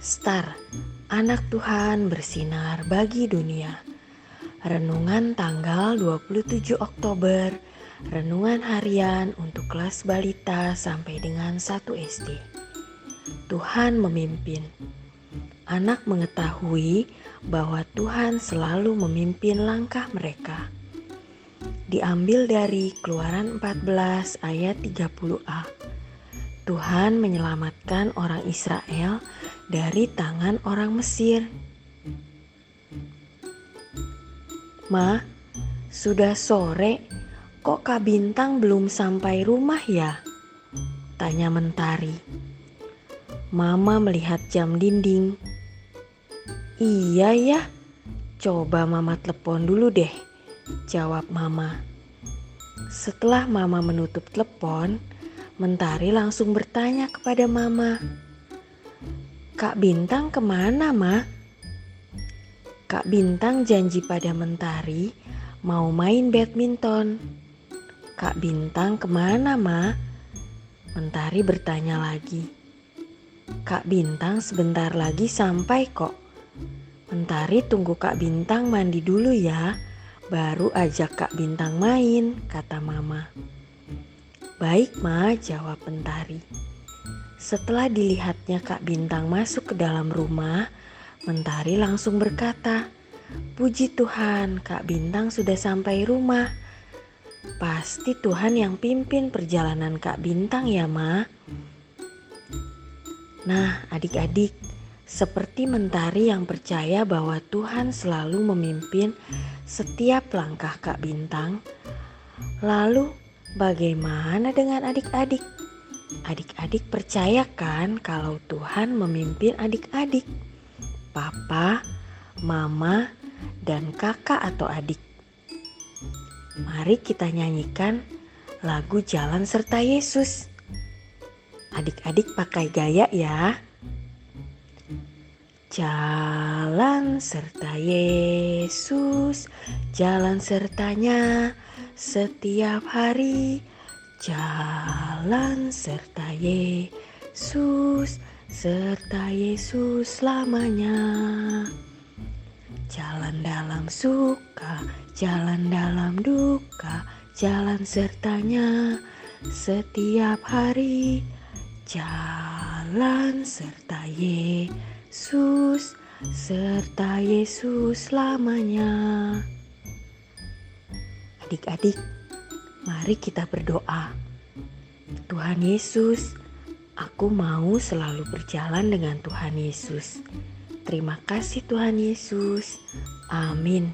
Star, anak Tuhan bersinar bagi dunia. Renungan tanggal 27 Oktober, renungan harian untuk kelas balita sampai dengan 1 SD. Tuhan memimpin. Anak mengetahui bahwa Tuhan selalu memimpin langkah mereka. Diambil dari Keluaran 14 ayat 30a. Tuhan menyelamatkan orang Israel dari tangan orang Mesir. Ma, sudah sore, kok Kak Bintang belum sampai rumah ya? Tanya Mentari. Mama melihat jam dinding. Iya ya, coba Mama telepon dulu deh, jawab Mama. Setelah Mama menutup telepon, Mentari langsung bertanya kepada Mama. Kak Bintang ke mana, Ma? Kak Bintang janji pada Mentari mau main badminton. Kak Bintang ke mana, Ma? Mentari bertanya lagi. Kak Bintang sebentar lagi sampai kok. Mentari tunggu Kak Bintang mandi dulu ya, baru ajak Kak Bintang main, kata Mama. Baik ma, jawab Mentari. Setelah dilihatnya Kak Bintang masuk ke dalam rumah, Mentari langsung berkata, Puji Tuhan, Kak Bintang sudah sampai rumah. Pasti Tuhan yang pimpin perjalanan Kak Bintang ya, Ma. Nah, adik-adik, seperti Mentari yang percaya bahwa Tuhan selalu memimpin setiap langkah Kak Bintang, lalu Bagaimana dengan adik-adik? Adik-adik percaya kan kalau Tuhan memimpin adik-adik? Papa, mama, dan kakak atau adik. Mari kita nyanyikan lagu Jalan Serta Yesus. Adik-adik pakai gaya ya. Jalan serta Yesus, jalan sertanya setiap hari jalan serta Yesus, serta Yesus selamanya. Jalan dalam suka, jalan dalam duka, jalan sertanya setiap hari. Jalan serta Yesus, serta Yesus selamanya. Adik-adik, mari kita berdoa. Tuhan Yesus, aku mau selalu berjalan dengan Tuhan Yesus. Terima kasih Tuhan Yesus. Amin.